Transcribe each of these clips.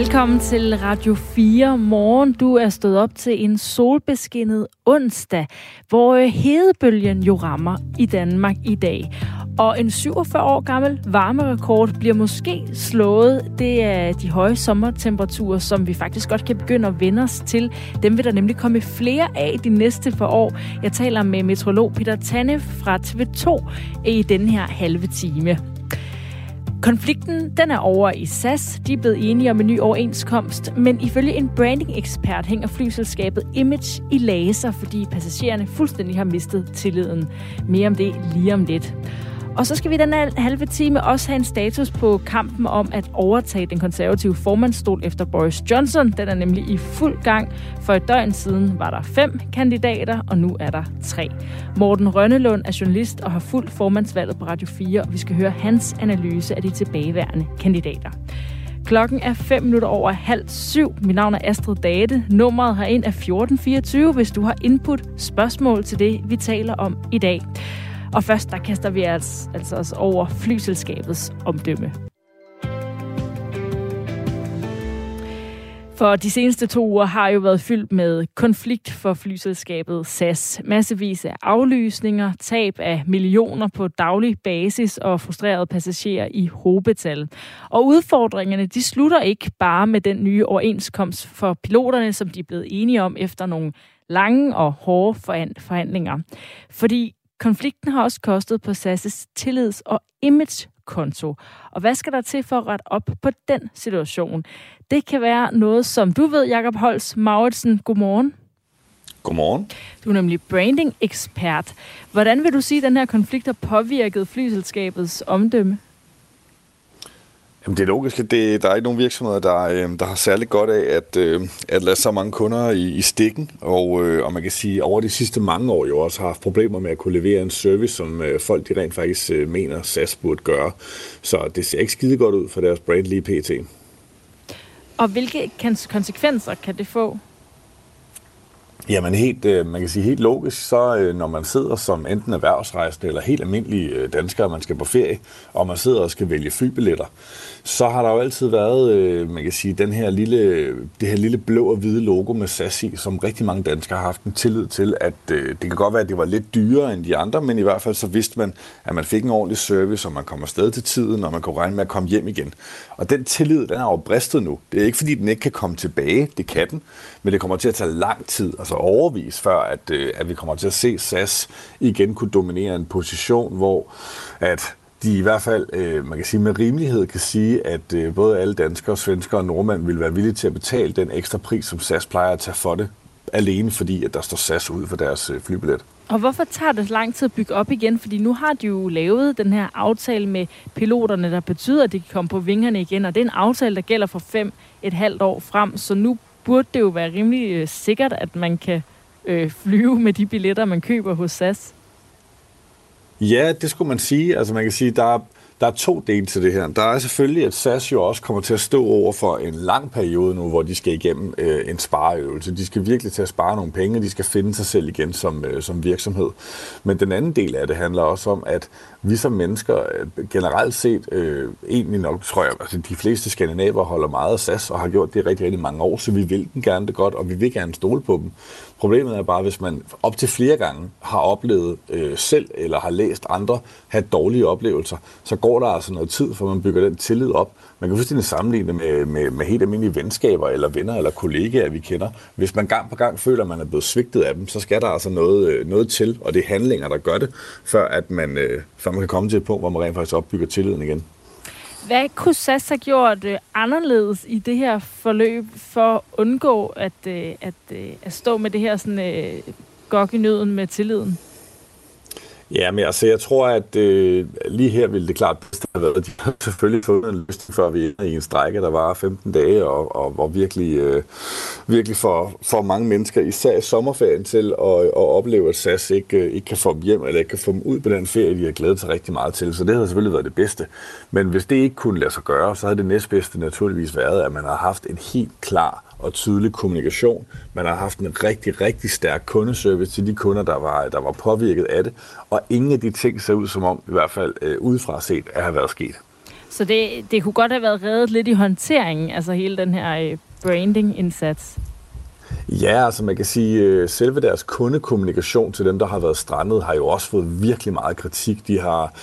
Velkommen til Radio 4 morgen. Du er stået op til en solbeskinnet onsdag, hvor øh, hedebølgen jo rammer i Danmark i dag. Og en 47 år gammel varmerekord bliver måske slået. Det er de høje sommertemperaturer, som vi faktisk godt kan begynde at vende os til. Dem vil der nemlig komme flere af de næste par år. Jeg taler med meteorolog Peter Tanne fra TV2 i denne her halve time. Konflikten den er over i SAS. De er blevet enige om en ny overenskomst, men ifølge en branding-ekspert hænger flyselskabet Image i laser, fordi passagererne fuldstændig har mistet tilliden. Mere om det lige om lidt. Og så skal vi den halve time også have en status på kampen om at overtage den konservative formandsstol efter Boris Johnson. Den er nemlig i fuld gang. For et døgn siden var der fem kandidater, og nu er der tre. Morten Rønnelund er journalist og har fuldt formandsvalget på Radio 4, og vi skal høre hans analyse af de tilbageværende kandidater. Klokken er 5 minutter over halv syv. Mit navn er Astrid Date. Nummeret herind er 1424, hvis du har input spørgsmål til det, vi taler om i dag. Og først der kaster vi altså, altså os over flyselskabets omdømme. For de seneste to uger har jo været fyldt med konflikt for flyselskabet SAS. Massevis af aflysninger, tab af millioner på daglig basis og frustrerede passagerer i hobetal. Og udfordringerne de slutter ikke bare med den nye overenskomst for piloterne, som de er blevet enige om efter nogle lange og hårde forhandlinger. Fordi Konflikten har også kostet på SAS' tillids- og imagekonto. Og hvad skal der til for at rette op på den situation? Det kan være noget, som du ved, Jakob Holst Mauritsen. Godmorgen. Godmorgen. Du er nemlig branding-ekspert. Hvordan vil du sige, at den her konflikt har påvirket flyselskabets omdømme? Jamen, det er logisk, at det, der er ikke nogen virksomheder, der, øh, der har særlig godt af at, øh, at lade så mange kunder i, i stikken. Og, øh, og man kan sige, at over de sidste mange år jo også har haft problemer med at kunne levere en service, som øh, folk de rent faktisk øh, mener, SAS burde gøre. Så det ser ikke skide godt ud for deres brand lige pt. Og hvilke konsekvenser kan det få? Jamen helt, øh, man kan sige helt logisk, så øh, når man sidder som enten erhvervsrejsende eller helt almindelige øh, danskere, man skal på ferie, og man sidder og skal vælge flybilletter, så har der jo altid været, øh, man kan sige, den her lille, det her lille blå og hvide logo med SAS i, som rigtig mange danskere har haft en tillid til, at øh, det kan godt være, at det var lidt dyrere end de andre, men i hvert fald så vidste man, at man fik en ordentlig service, og man kommer afsted til tiden, og man kunne regne med at komme hjem igen. Og den tillid, den er jo bristet nu. Det er ikke fordi, den ikke kan komme tilbage, det kan den, men det kommer til at tage lang tid, altså overvis, før at, øh, at vi kommer til at se SAS igen kunne dominere en position, hvor at de i hvert fald, øh, man kan sige med rimelighed, kan sige, at øh, både alle danskere, svenskere og nordmænd vil være villige til at betale den ekstra pris, som SAS plejer at tage for det, alene fordi, at der står SAS ud for deres øh, flybillet. Og hvorfor tager det så lang tid at bygge op igen? Fordi nu har de jo lavet den her aftale med piloterne, der betyder, at de kan komme på vingerne igen. Og det er en aftale, der gælder for fem et halvt år frem. Så nu burde det jo være rimelig øh, sikkert, at man kan øh, flyve med de billetter, man køber hos SAS. Ja, det skulle man sige. Altså man kan sige, der er, der er to dele til det her. Der er selvfølgelig, at SAS jo også kommer til at stå over for en lang periode nu, hvor de skal igennem øh, en spareøvelse. De skal virkelig til at spare nogle penge, og de skal finde sig selv igen som, øh, som virksomhed. Men den anden del af det handler også om, at vi som mennesker øh, generelt set, øh, egentlig nok, tror jeg, altså de fleste skandinaver holder meget af SAS og har gjort det rigtig, rigtig mange år, så vi vil den gerne det godt, og vi vil gerne stole på dem. Problemet er bare, hvis man op til flere gange har oplevet øh, selv eller har læst andre have dårlige oplevelser, så går der altså noget tid, for man bygger den tillid op. Man kan fuldstændig sammenligne med, med, med helt almindelige venskaber eller venner eller kollegaer, vi kender. Hvis man gang på gang føler, at man er blevet svigtet af dem, så skal der altså noget, øh, noget til, og det er handlinger, der gør det, før, at man, øh, før man kan komme til et punkt, hvor man rent faktisk opbygger tilliden igen. Hvad kunne SAS have gjort øh, anderledes i det her forløb for at undgå at, øh, at, øh, at stå med det her sådan, øh, gok i nøden med tilliden? Ja, men altså, jeg tror, at øh, lige her ville det klart have været, de har selvfølgelig fået en løsning, før vi er i en strække, der var 15 dage, og, og og virkelig, øh, virkelig for, for mange mennesker, især i sommerferien, til at, at opleve, at SAS ikke, øh, ikke kan få dem hjem, eller ikke kan få dem ud på den ferie, de har glædet sig rigtig meget til. Så det havde selvfølgelig været det bedste. Men hvis det ikke kunne lade sig gøre, så havde det næstbedste naturligvis været, at man har haft en helt klar og tydelig kommunikation. Man har haft en rigtig, rigtig stærk kundeservice til de kunder, der var, der var påvirket af det. Og ingen af de ting ser ud som om, i hvert fald øh, udefra set, at have været sket. Så det, det kunne godt have været reddet lidt i håndteringen, altså hele den her øh, branding-indsats. Ja, altså man kan sige, øh, selve deres kundekommunikation til dem, der har været strandet, har jo også fået virkelig meget kritik. De har,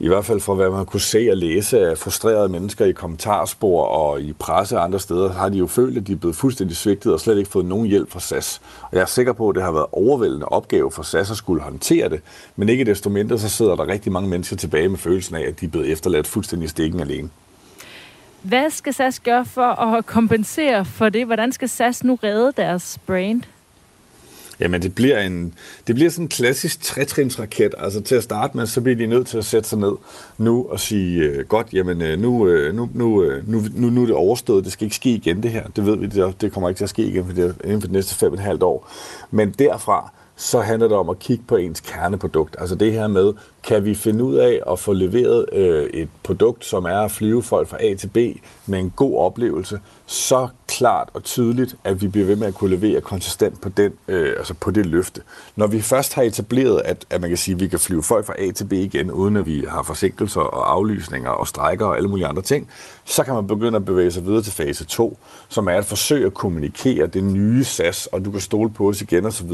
i hvert fald fra hvad man kunne se og læse af frustrerede mennesker i kommentarspor og i presse og andre steder, har de jo følt, at de er blevet fuldstændig svigtet og slet ikke fået nogen hjælp fra SAS. Og jeg er sikker på, at det har været overvældende opgave for SAS at skulle håndtere det, men ikke desto mindre, så sidder der rigtig mange mennesker tilbage med følelsen af, at de er blevet efterladt fuldstændig stikken alene. Hvad skal SAS gøre for at kompensere for det? Hvordan skal SAS nu redde deres brand? Jamen, det bliver, en, det bliver sådan en klassisk trætrinsraket. Altså til at starte med, så bliver de nødt til at sætte sig ned nu og sige, øh, godt, jamen øh, nu, øh, nu, nu, øh, nu, nu, nu er det overstået, det skal ikke ske igen det her. Det ved vi, det, det kommer ikke til at ske igen for det, inden for de næste fem og et halvt år. Men derfra, så handler det om at kigge på ens kerneprodukt. Altså det her med, kan vi finde ud af at få leveret øh, et produkt, som er at flyve folk fra A til B med en god oplevelse, så klart og tydeligt, at vi bliver ved med at kunne levere konsistent på, den, øh, altså på det løfte. Når vi først har etableret, at, at man kan sige, at vi kan flyve folk fra A til B igen, uden at vi har forsinkelser og aflysninger og strækker og alle mulige andre ting, så kan man begynde at bevæge sig videre til fase 2, som er at forsøge at kommunikere det nye SAS, og du kan stole på os igen osv.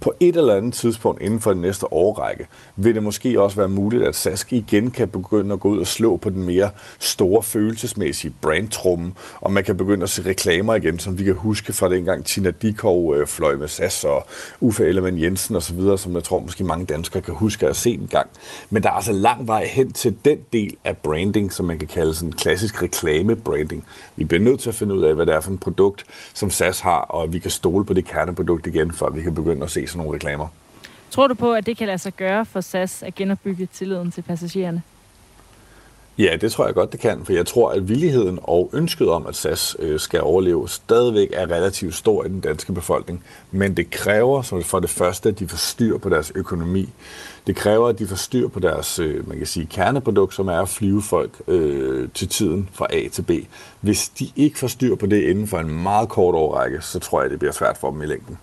På et eller andet tidspunkt inden for den næste årrække, vil det måske også være muligt, at SAS igen kan begynde at gå ud og slå på den mere store følelsesmæssige brandtrumme, og man kan begynde at se reklame damer igen, som vi kan huske fra dengang Tina Dikov øh, fløj med SAS og Uffe Ellemann Jensen osv., som jeg tror måske mange danskere kan huske at se en gang. Men der er altså lang vej hen til den del af branding, som man kan kalde sådan klassisk reklame-branding. Vi bliver nødt til at finde ud af, hvad det er for et produkt, som SAS har, og vi kan stole på det kerneprodukt igen, før vi kan begynde at se sådan nogle reklamer. Tror du på, at det kan lade sig gøre for SAS at genopbygge tilliden til passagererne? Ja, det tror jeg godt, det kan, for jeg tror, at villigheden og ønsket om, at SAS øh, skal overleve, stadigvæk er relativt stor i den danske befolkning. Men det kræver som for det første, at de får styr på deres økonomi. Det kræver, at de får styr på deres øh, man kan sige, kerneprodukt, som er at flyve folk øh, til tiden fra A til B. Hvis de ikke får styr på det inden for en meget kort årrække, så tror jeg, det bliver svært for dem i længden.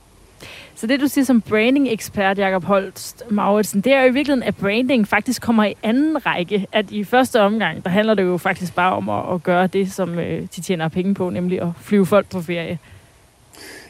Så det, du siger som branding-ekspert, Jacob Holst Mauritsen, det er jo i virkeligheden, at branding faktisk kommer i anden række. At i første omgang, der handler det jo faktisk bare om at, at gøre det, som øh, de tjener penge på, nemlig at flyve folk på ferie.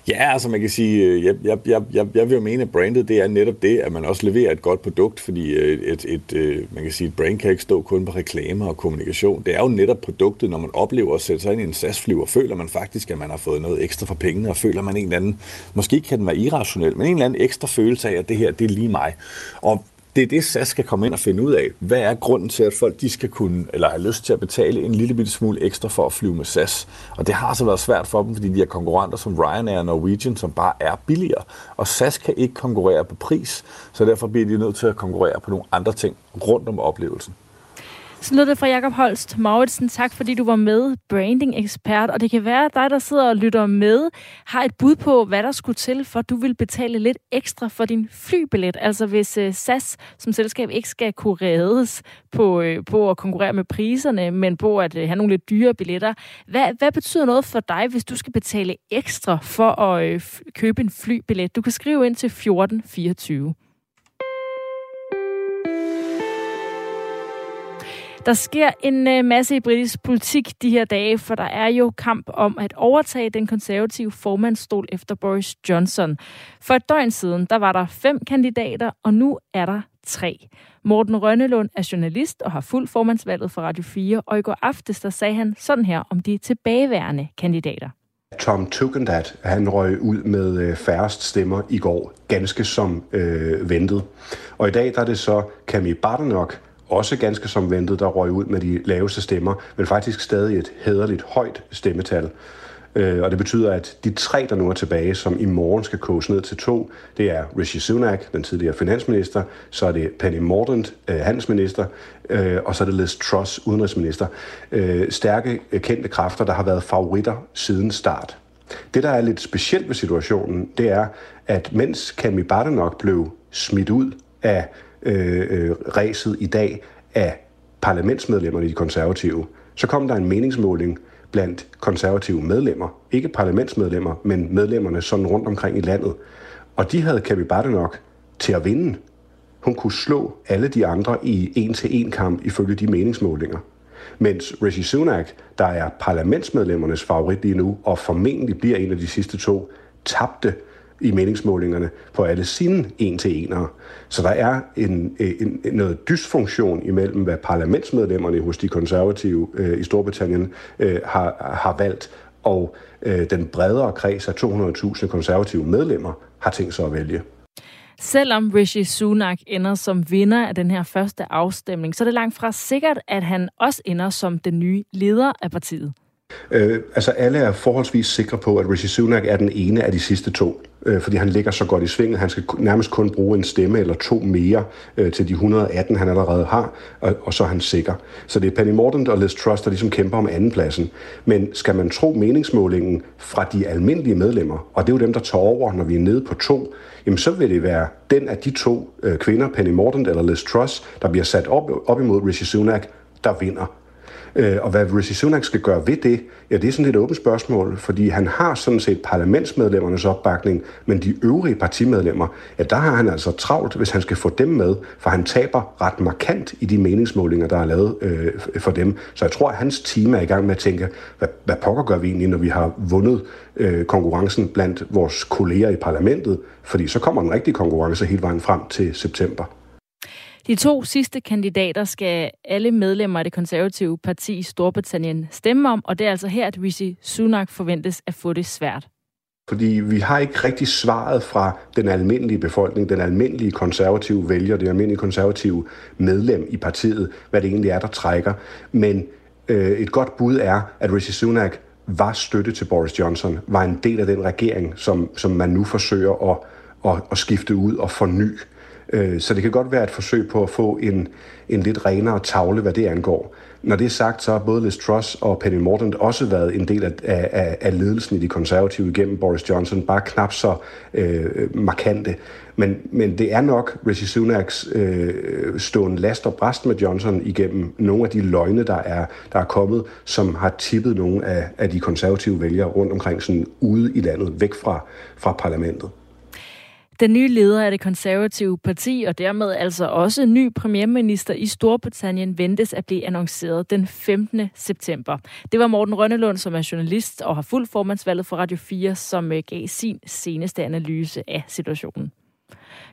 Ja, altså man kan sige, øh, jeg, jeg, jeg, jeg, jeg vil jo mene, at brandet det er netop det, at man også leverer et godt produkt, fordi øh, et, et, et, øh, man kan sige, et brand kan ikke stå kun på reklamer og kommunikation. Det er jo netop produktet, når man oplever at sætte sig ind i en SAS-flyver, føler man faktisk, at man har fået noget ekstra for pengene, og føler man en eller anden, måske kan den være irrationel, men en eller anden ekstra følelse af, at det her, det er lige mig. Og det er det, SAS skal komme ind og finde ud af. Hvad er grunden til, at folk de skal kunne, eller har lyst til at betale en lille bitte smule ekstra for at flyve med SAS? Og det har så været svært for dem, fordi de har konkurrenter som Ryanair og Norwegian, som bare er billigere. Og SAS kan ikke konkurrere på pris, så derfor bliver de nødt til at konkurrere på nogle andre ting rundt om oplevelsen. Så lød det fra Jakob Holst Mauritsen. Tak fordi du var med, branding-ekspert. Og det kan være, at dig, der sidder og lytter med, har et bud på, hvad der skulle til, for du vil betale lidt ekstra for din flybillet. Altså hvis øh, SAS som selskab ikke skal kunne reddes på, øh, på at konkurrere med priserne, men på at øh, have nogle lidt dyre billetter. Hvad, hvad betyder noget for dig, hvis du skal betale ekstra for at købe en flybillet? Du kan skrive ind til 1424. Der sker en øh, masse i britisk politik de her dage, for der er jo kamp om at overtage den konservative formandsstol efter Boris Johnson. For et døgn siden, der var der fem kandidater, og nu er der tre. Morten Rønnelund er journalist og har fuldt formandsvalget for Radio 4, og i går aftes der sagde han sådan her om de tilbageværende kandidater. Tom Tugendhat, han røg ud med øh, færrest stemmer i går, ganske som øh, ventet. Og i dag der er det så Camille Bartenok, også ganske som ventet, der røg ud med de laveste stemmer, men faktisk stadig et hederligt højt stemmetal. Øh, og det betyder, at de tre, der nu er tilbage, som i morgen skal koges ned til to, det er Rishi Sunak, den tidligere finansminister, så er det Penny Mordaunt, øh, handelsminister, øh, og så er det Liz Truss, udenrigsminister. Stærke, kendte kræfter, der har været favoritter siden start. Det, der er lidt specielt ved situationen, det er, at mens Kami Badenoch blev smidt ud af øh, øh, ræset i dag af parlamentsmedlemmerne i de konservative, så kom der en meningsmåling blandt konservative medlemmer, ikke parlamentsmedlemmer, men medlemmerne sådan rundt omkring i landet. Og de havde Kabi nok til at vinde. Hun kunne slå alle de andre i en-til-en kamp ifølge de meningsmålinger. Mens Rishi Sunak, der er parlamentsmedlemmernes favorit lige nu, og formentlig bliver en af de sidste to, tabte i meningsmålingerne på alle sine en til enere. Så der er en, en, en noget dysfunktion imellem, hvad parlamentsmedlemmerne hos de konservative øh, i Storbritannien øh, har, har valgt, og øh, den bredere kreds af 200.000 konservative medlemmer har tænkt sig at vælge. Selvom Rishi Sunak ender som vinder af den her første afstemning, så er det langt fra sikkert, at han også ender som den nye leder af partiet. Øh, altså alle er forholdsvis sikre på, at Rishi Sunak er den ene af de sidste to, øh, fordi han ligger så godt i svinget. Han skal nærmest kun bruge en stemme eller to mere øh, til de 118, han allerede har, og, og så er han sikker. Så det er Penny Mordaunt og Liz Truss, der ligesom kæmper om andenpladsen. Men skal man tro meningsmålingen fra de almindelige medlemmer, og det er jo dem, der tager over, når vi er nede på to, jamen så vil det være den af de to øh, kvinder, Penny Mordaunt eller Liz Truss, der bliver sat op, op imod Rishi Sunak, der vinder. Øh, og hvad Rishi Sunak skal gøre ved det, ja, det er sådan et åbent spørgsmål, fordi han har sådan set parlamentsmedlemmernes opbakning, men de øvrige partimedlemmer, ja, der har han altså travlt, hvis han skal få dem med, for han taber ret markant i de meningsmålinger, der er lavet øh, for dem. Så jeg tror, at hans team er i gang med at tænke, hvad, hvad pokker gør vi egentlig, når vi har vundet øh, konkurrencen blandt vores kolleger i parlamentet, fordi så kommer den rigtige konkurrence hele vejen frem til september. De to sidste kandidater skal alle medlemmer af det konservative parti i Storbritannien stemme om, og det er altså her, at Rishi Sunak forventes at få det svært. Fordi vi har ikke rigtig svaret fra den almindelige befolkning, den almindelige konservative vælger, det almindelige konservative medlem i partiet, hvad det egentlig er, der trækker. Men øh, et godt bud er, at Rishi Sunak var støtte til Boris Johnson, var en del af den regering, som, som man nu forsøger at, at, at skifte ud og forny. Øh, så det kan godt være et forsøg på at få en, en lidt renere tavle, hvad det angår. Når det er sagt, så har både Liz Truss og Penny Mordaunt også været en del af, af, af ledelsen i de konservative igennem Boris Johnson, bare knap så øh, markante. Men, men det er nok Rishi Sunaks øh, stående last og bræst med Johnson igennem nogle af de løgne, der er, der er kommet, som har tippet nogle af, af de konservative vælgere rundt omkring sådan ude i landet, væk fra, fra parlamentet. Den nye leder af det konservative parti, og dermed altså også ny premierminister i Storbritannien, ventes at blive annonceret den 15. september. Det var Morten Rønnelund, som er journalist og har fuldt formandsvalget for Radio 4, som øh, gav sin seneste analyse af situationen.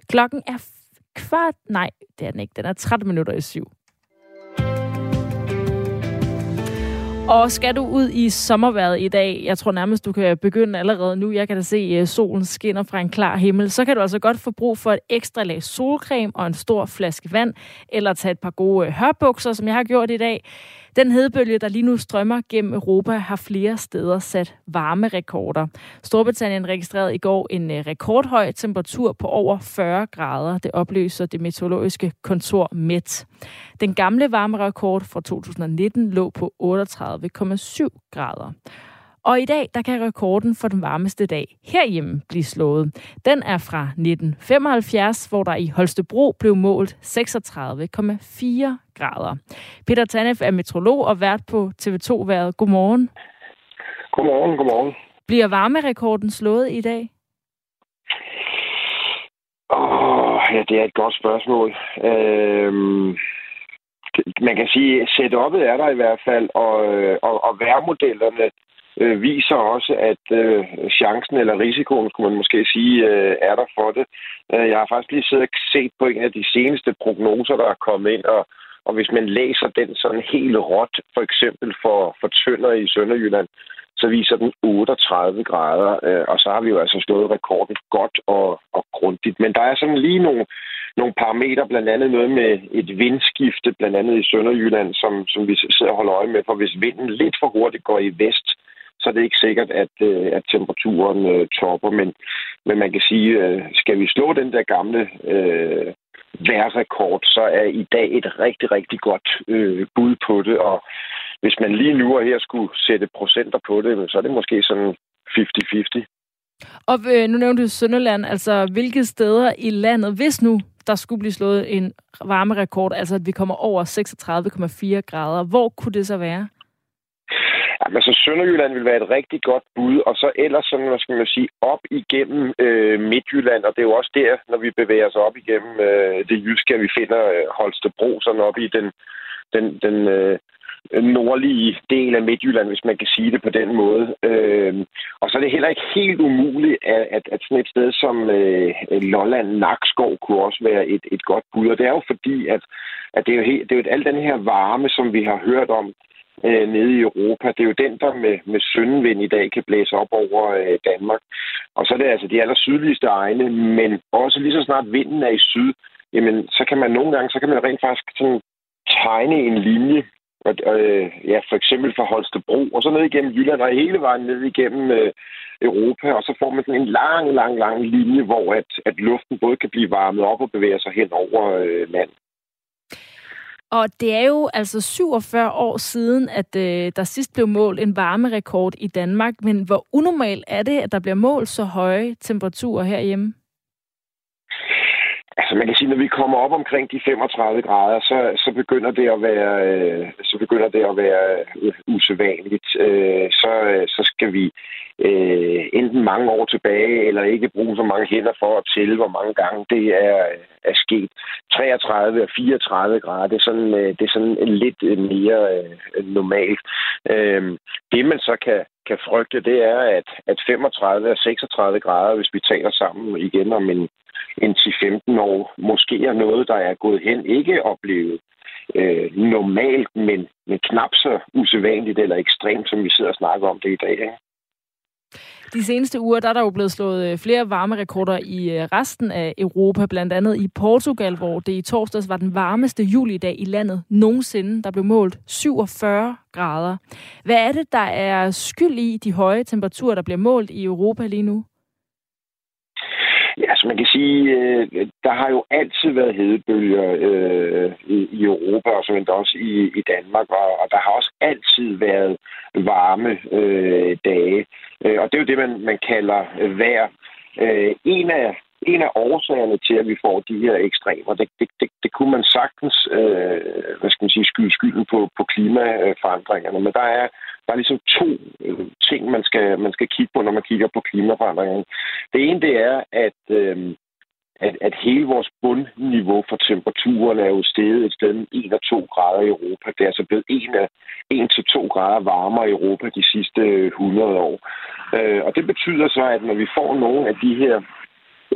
Klokken er kvart... Nej, det er den ikke. Den er 13 minutter i syv. Og skal du ud i sommerværet i dag, jeg tror nærmest, du kan begynde allerede nu, jeg kan da se, at solen skinner fra en klar himmel, så kan du altså godt få brug for et ekstra lag solcreme og en stor flaske vand, eller tage et par gode øh, hørbukser, som jeg har gjort i dag. Den hedebølge, der lige nu strømmer gennem Europa, har flere steder sat varmerekorder. Storbritannien registrerede i går en øh, rekordhøj temperatur på over 40 grader. Det opløser det meteorologiske kontor MET. Den gamle varmerekord fra 2019 lå på 38,7 grader. Og i dag, der kan rekorden for den varmeste dag herhjemme blive slået. Den er fra 1975, hvor der i Holstebro blev målt 36,4 grader. Peter Tanef er metrolog og vært på TV2-været. Godmorgen. Godmorgen, godmorgen. Bliver varmerekorden slået i dag? Oh, ja, det er et godt spørgsmål. Øhm, man kan sige, at setup'et er der i hvert fald, og, og, og værmodellerne øh, viser også, at øh, chancen eller risikoen, skulle man måske sige, øh, er der for det. Øh, jeg har faktisk lige siddet og set på en af de seneste prognoser, der er kommet ind, og, og hvis man læser den sådan helt råt, for eksempel for, for Tønder i Sønderjylland, så viser den 38 grader, øh, og så har vi jo altså slået rekorden godt og, og grundigt. Men der er sådan lige nogle, nogle parametre, blandt andet noget med et vindskifte, blandt andet i Sønderjylland, som, som vi sidder og holder øje med, for hvis vinden lidt for hurtigt går i vest, så er det ikke sikkert, at, øh, at temperaturen øh, topper. Men, men man kan sige, øh, skal vi slå den der gamle øh, værrekord, så er i dag et rigtig, rigtig godt øh, bud på det. Og hvis man lige nu og her skulle sætte procenter på det, så er det måske sådan 50-50. Og øh, nu nævnte du Sønderland, altså hvilke steder i landet, hvis nu der skulle blive slået en varmerekord, altså at vi kommer over 36,4 grader, hvor kunne det så være? Jamen, så Sønderjylland vil være et rigtig godt bud, og så ellers sådan, hvad skal man sige, op igennem øh, Midtjylland, og det er jo også der, når vi bevæger os op igennem øh, det jyske, at vi finder øh, Holstebro sådan op i den, den, den, øh, nordlige del af Midtjylland, hvis man kan sige det på den måde. Øh, og så er det heller ikke helt umuligt, at, at, at sådan et sted som øh, Lolland Nakskov kunne også være et, et godt bud. Og det er jo fordi, at, at det er jo, helt, det er jo al den her varme, som vi har hørt om øh, nede i Europa, det er jo den, der med, med søndenvind i dag kan blæse op over øh, Danmark. Og så er det altså de aller sydligste egne, men også lige så snart vinden er i syd, jamen så kan man nogle gange, så kan man rent faktisk sådan tegne en linje, og, øh, ja, for eksempel fra Holstebro, og så ned igennem Jylland, og hele vejen ned igennem øh, Europa, og så får man sådan en lang, lang, lang linje, hvor at, at luften både kan blive varmet op og bevæge sig hen over øh, land. Og det er jo altså 47 år siden, at øh, der sidst blev målt en varmerekord i Danmark. Men hvor unormalt er det, at der bliver målt så høje temperaturer herhjemme? Altså man kan sige, når vi kommer op omkring de 35 grader, så, så begynder det at være øh, så begynder det at være øh, usædvanligt. Øh, så, så skal vi øh, enten mange år tilbage, eller ikke bruge så mange hænder for at tælle, hvor mange gange det er, er sket. 33 og 34 grader, det er sådan, øh, det er sådan lidt øh, mere øh, normalt. Øh, det man så kan, kan frygte, det er, at, at 35 og 36 grader, hvis vi taler sammen igen om en en 10-15 år, måske er noget, der er gået hen, ikke oplevet øh, normalt, men, men knap så usædvanligt eller ekstremt, som vi sidder og snakker om det i dag. Ikke? De seneste uger der er der jo blevet slået øh, flere varmerekorder i øh, resten af Europa, blandt andet i Portugal, hvor det i torsdags var den varmeste julidag i landet nogensinde. Der blev målt 47 grader. Hvad er det, der er skyld i de høje temperaturer, der bliver målt i Europa lige nu? Ja, altså man kan sige, øh, der har jo altid været hedebølger øh, i, i Europa, og så endda også i, i Danmark, og, og der har også altid været varme øh, dage. Øh, og det er jo det, man, man kalder vejr. Øh, en af en af årsagerne til, at vi får de her ekstremer, det, det, det, det kunne man sagtens, øh, hvad skal man sige, skyde skylden på, på klimaforandringerne. Men der er, der er ligesom to øh, ting, man skal, man skal kigge på, når man kigger på klimaforandringerne. Det ene, det er, at, øh, at, at hele vores bundniveau for temperaturen er jo steget et sted 1 og 2 grader i Europa. Det er altså blevet 1 til 2 grader varmere i Europa de sidste øh, 100 år. Øh, og det betyder så, at når vi får nogle af de her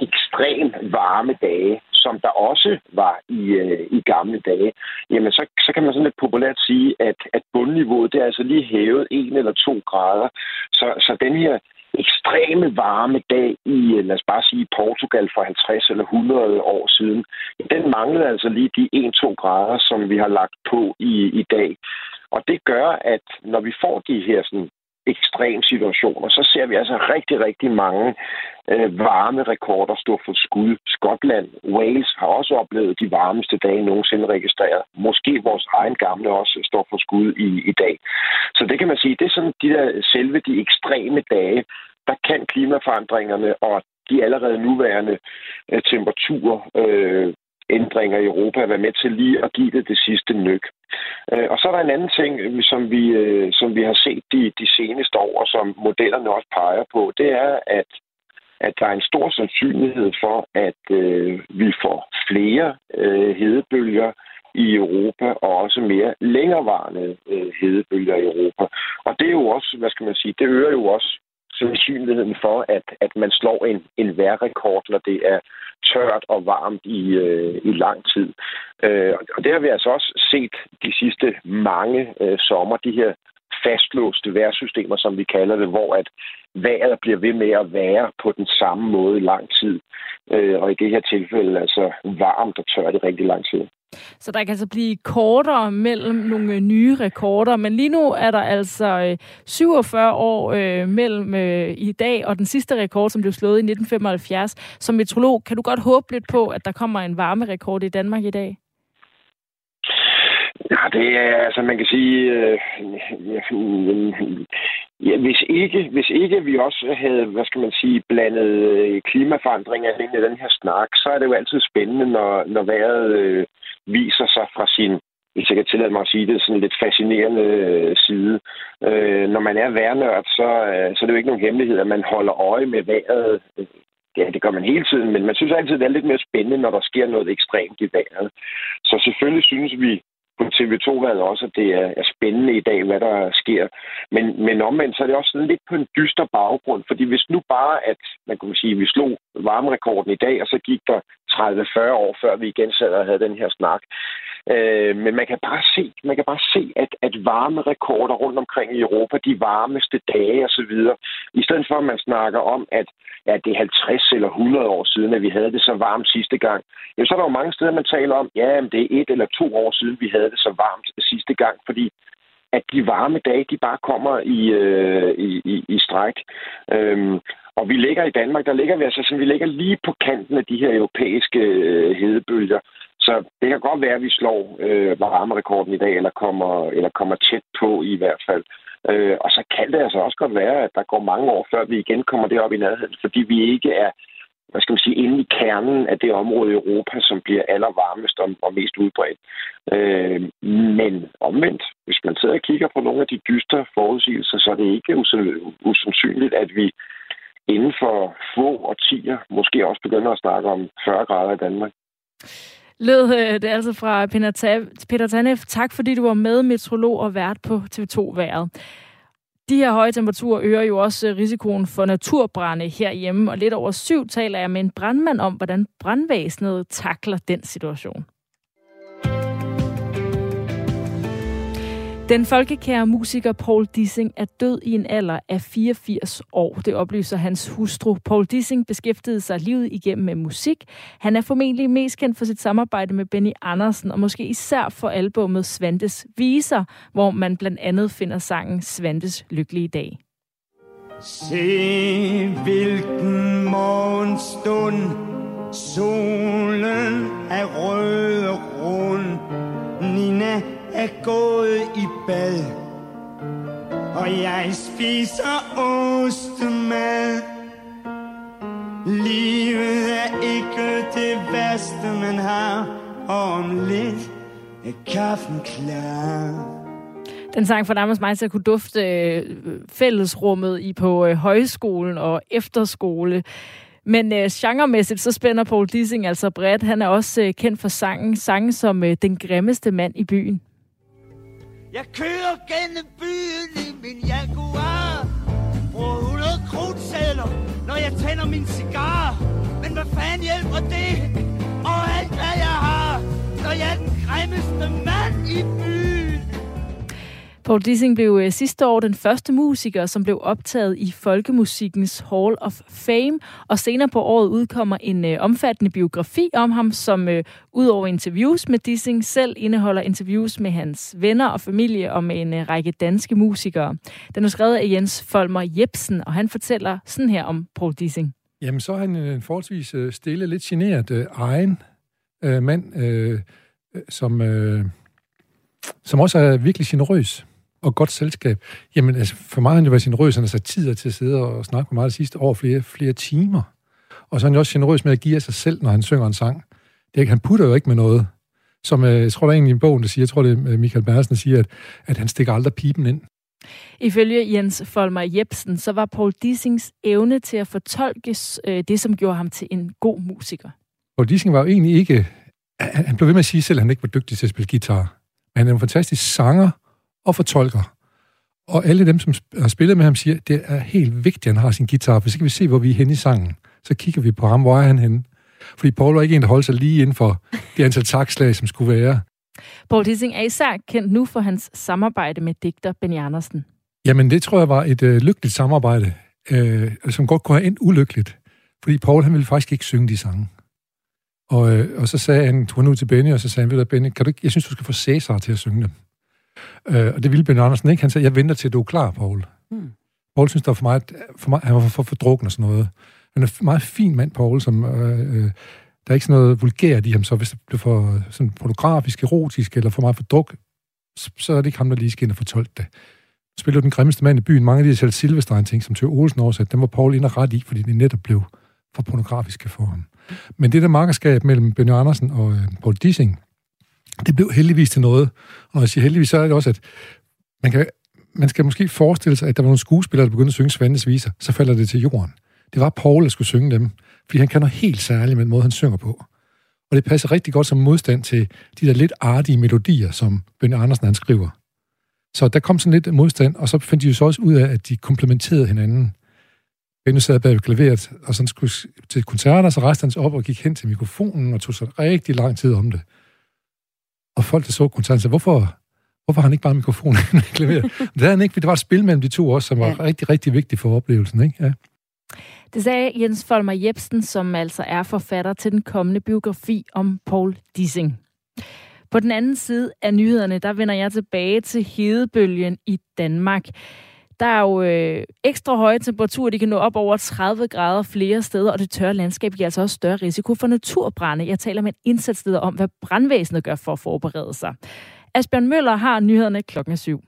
ekstrem varme dage, som der også var i, øh, i gamle dage, jamen så, så kan man sådan lidt populært sige, at, at bundniveauet det er altså lige hævet en eller to grader. Så, så den her ekstreme varme dag i, lad os bare sige, Portugal for 50 eller 100 år siden, den manglede altså lige de 1-2 grader, som vi har lagt på i, i dag. Og det gør, at når vi får de her sådan, ekstrem situationer, så ser vi altså rigtig, rigtig mange øh, varme rekorder stå for skud. Skotland, Wales har også oplevet de varmeste dage nogensinde registreret. Måske vores egen gamle også står for skud i, i dag. Så det kan man sige, det er sådan de der selve de ekstreme dage, der kan klimaforandringerne og de allerede nuværende øh, temperaturer øh, ændringer i Europa være med til lige at give det det sidste nyk. Øh, og så er der en anden ting, som vi, øh, som vi har set de, de seneste år, og som modellerne også peger på, det er, at, at der er en stor sandsynlighed for, at øh, vi får flere øh, hedebølger i Europa, og også mere længerevarende øh, hedebølger i Europa. Og det er jo også, hvad skal man sige, det øger jo også sandsynligheden for, at, at man slår en, en værrekord, når det er tørt og varmt i, øh, i lang tid. Øh, og det har vi altså også set de sidste mange øh, sommer, de her fastlåste vejrsystemer, som vi kalder det, hvor at vejret bliver ved med at være på den samme måde i lang tid. Øh, og i det her tilfælde altså varmt og tørt i rigtig lang tid. Så der kan altså blive kortere mellem nogle øh, nye rekorder, men lige nu er der altså 47 øh, år øh, mellem øh, i dag og den sidste rekord, som blev slået i 1975. Som metrolog, kan du godt håbe lidt på, at der kommer en varmerekord i Danmark i dag? Ja, det er, altså man kan sige, øh, ja, hvis, ikke, hvis ikke vi også havde, hvad skal man sige, blandet øh, klimaforandringer ind i den her snak, så er det jo altid spændende, når, når vejret øh, viser sig fra sin, hvis jeg kan tillade mig at sige det, sådan lidt fascinerende øh, side. Øh, når man er værnørd, så, øh, så er det jo ikke nogen hemmelighed, at man holder øje med vejret. Ja, det gør man hele tiden, men man synes altid, det er lidt mere spændende, når der sker noget ekstremt i vejret. Så selvfølgelig synes vi, på TV2-valget også, at det er, er spændende i dag, hvad der sker. Men, men omvendt, så er det også sådan lidt på en dyster baggrund, fordi hvis nu bare, at man kunne sige, at vi slog varmerekorden i dag, og så gik der 30-40 år, før vi igen sad og havde den her snak. Øh, men man kan bare se, man kan bare se at, at varme rekorder rundt omkring i Europa, de varmeste dage osv., i stedet for at man snakker om, at ja, det er 50 eller 100 år siden, at vi havde det så varmt sidste gang, ja, så er der jo mange steder, man taler om, ja, det er et eller to år siden, vi havde det så varmt sidste gang, fordi at de varme dage, de bare kommer i, øh, i, i, i stræk. Øhm, og vi ligger i Danmark, der ligger vi altså sådan, vi ligger lige på kanten af de her europæiske øh, hedebølger. Så det kan godt være, at vi slår øh, varmerekorden i dag, eller kommer, eller kommer tæt på i hvert fald. Øh, og så kan det altså også godt være, at der går mange år, før vi igen kommer derop i nærheden, fordi vi ikke er hvad skal man sige, inde i kernen af det område i Europa, som bliver allervarmest og, og mest udbredt. Øh, men omvendt, hvis man sidder og kigger på nogle af de dystre forudsigelser, så er det ikke usandsynligt, at vi inden for få årtier måske også begynder at snakke om 40 grader i Danmark. Lød øh, det altså fra Peter Tanef. Tak fordi du var med, metrolog og vært på TV2-været. De her høje temperaturer øger jo også øh, risikoen for naturbrænde herhjemme, og lidt over syv taler jeg med en brandmand om, hvordan brandvæsenet takler den situation. Den folkekære musiker Paul Dissing er død i en alder af 84 år. Det oplyser hans hustru. Paul Dissing beskæftigede sig livet igennem med musik. Han er formentlig mest kendt for sit samarbejde med Benny Andersen, og måske især for albummet Svantes Viser, hvor man blandt andet finder sangen Svantes Lykkelige Dag. Se hvilken morgenstund Solen er rød og rund er gået i bad Og jeg spiser ostemad Livet er ikke det værste man har Og om lidt er kaffen klar den sang for Damas mig til at kunne dufte øh, fællesrummet i på øh, højskolen og efterskole. Men øh, genremæssigt, så spænder Paul Dissing altså bredt. Han er også øh, kendt for sangen, sangen som øh, Den grimmeste mand i byen. Jeg kører gennem byen i min Jaguar. Bruger 100 krudtsedler, når jeg tænder min cigar. Men hvad fanden hjælper det? Og alt hvad jeg har Når jeg er den grimmeste mand i byen. Paul Dissing blev øh, sidste år den første musiker, som blev optaget i Folkemusikkens Hall of Fame, og senere på året udkommer en øh, omfattende biografi om ham, som øh, udover interviews med Dissing selv indeholder interviews med hans venner og familie og med en øh, række danske musikere. Den er skrevet af Jens Folmer Jebsen, og han fortæller sådan her om Paul Dissing. Jamen, så er han en forholdsvis øh, stille, lidt generet øh, egen øh, mand, øh, som, øh, som også er virkelig generøs og godt selskab. Jamen, altså, for mig har han jo været sin røs, han har sat tid til at sidde og snakke med mig de sidste år flere, flere timer. Og så er han jo også generøs med at give af sig selv, når han synger en sang. Det er ikke, han putter jo ikke med noget. Som øh, jeg tror, der er en i bogen, der siger, jeg tror, det er øh, Michael Bersen, der siger, at, at han stikker aldrig pipen ind. Ifølge Jens Folmer Jebsen, så var Paul Dissings evne til at fortolke øh, det, som gjorde ham til en god musiker. Paul Dissing var jo egentlig ikke... Han, han blev ved med at sige selv, at han ikke var dygtig til at spille guitar. Men han er en fantastisk sanger, og fortolker. Og alle dem, som har spillet med ham, siger, at det er helt vigtigt, at han har sin guitar, for så kan vi se, hvor vi er henne i sangen. Så kigger vi på ham, hvor er han henne? Fordi Paul var ikke en, der holdt sig lige inden for det antal takslag, som skulle være. Paul Dissing er især kendt nu for hans samarbejde med digter Benny Andersen. Jamen, det tror jeg var et øh, lykkeligt samarbejde, øh, som godt kunne have endt ulykkeligt. Fordi Paul, han ville faktisk ikke synge de sange. Og, øh, og så sagde han, tog han ud til Benny, og så sagde han, ved du, Benny, kan du ikke, jeg synes, du skal få Cæsar til at synge dem. Øh, og det ville Ben Andersen ikke. Han sagde, jeg venter til, du er klar, Paul. Hmm. Paul synes, der for meget, for meget, han var for, for, for drukken og sådan noget. Han er en meget fin mand, Paul, som... Øh, øh, der er ikke sådan noget vulgært i ham, så hvis det bliver for sådan pornografisk, erotisk eller for meget for druk, så, er det ikke ham, der lige skal ind og fortolke det. Spiller den grimmeste mand i byen. Mange af de her Silvestein-ting, som Tøge Olsen oversat, dem var Paul ind og ret i, fordi de netop blev for pornografiske for ham. Men det der markerskab mellem Benny Andersen og øh, Paul Dissing, det blev heldigvis til noget. Og når jeg siger heldigvis, så er det også, at man, kan, man skal måske forestille sig, at der var nogle skuespillere, der begyndte at synge Svandes viser, så falder det til jorden. Det var Paul, der skulle synge dem, fordi han kan noget helt særligt med den måde, han synger på. Og det passer rigtig godt som modstand til de der lidt artige melodier, som Benny Andersen han skriver. Så der kom sådan lidt modstand, og så fandt de jo så også ud af, at de komplementerede hinanden. Benny sad bag klaveret, og så skulle til koncerter, så rejste han sig op og gik hen til mikrofonen og tog så rigtig lang tid om det. Og folk, der så koncerten, sagde, hvorfor, hvorfor har han ikke bare mikrofonen i klaveret? det havde han ikke, for det var et spil mellem de to også, som var ja. rigtig, rigtig vigtigt for oplevelsen. Ikke? Ja. Det sagde Jens Folmer Jebsen, som altså er forfatter til den kommende biografi om Paul Dissing. På den anden side af nyhederne, der vender jeg tilbage til hedebølgen i Danmark. Der er jo øh, ekstra høje temperaturer, de kan nå op over 30 grader flere steder, og det tørre landskab giver altså også større risiko for naturbrænde. Jeg taler med en indsatsleder om, hvad brandvæsenet gør for at forberede sig. Asbjørn Møller har nyhederne klokken 7.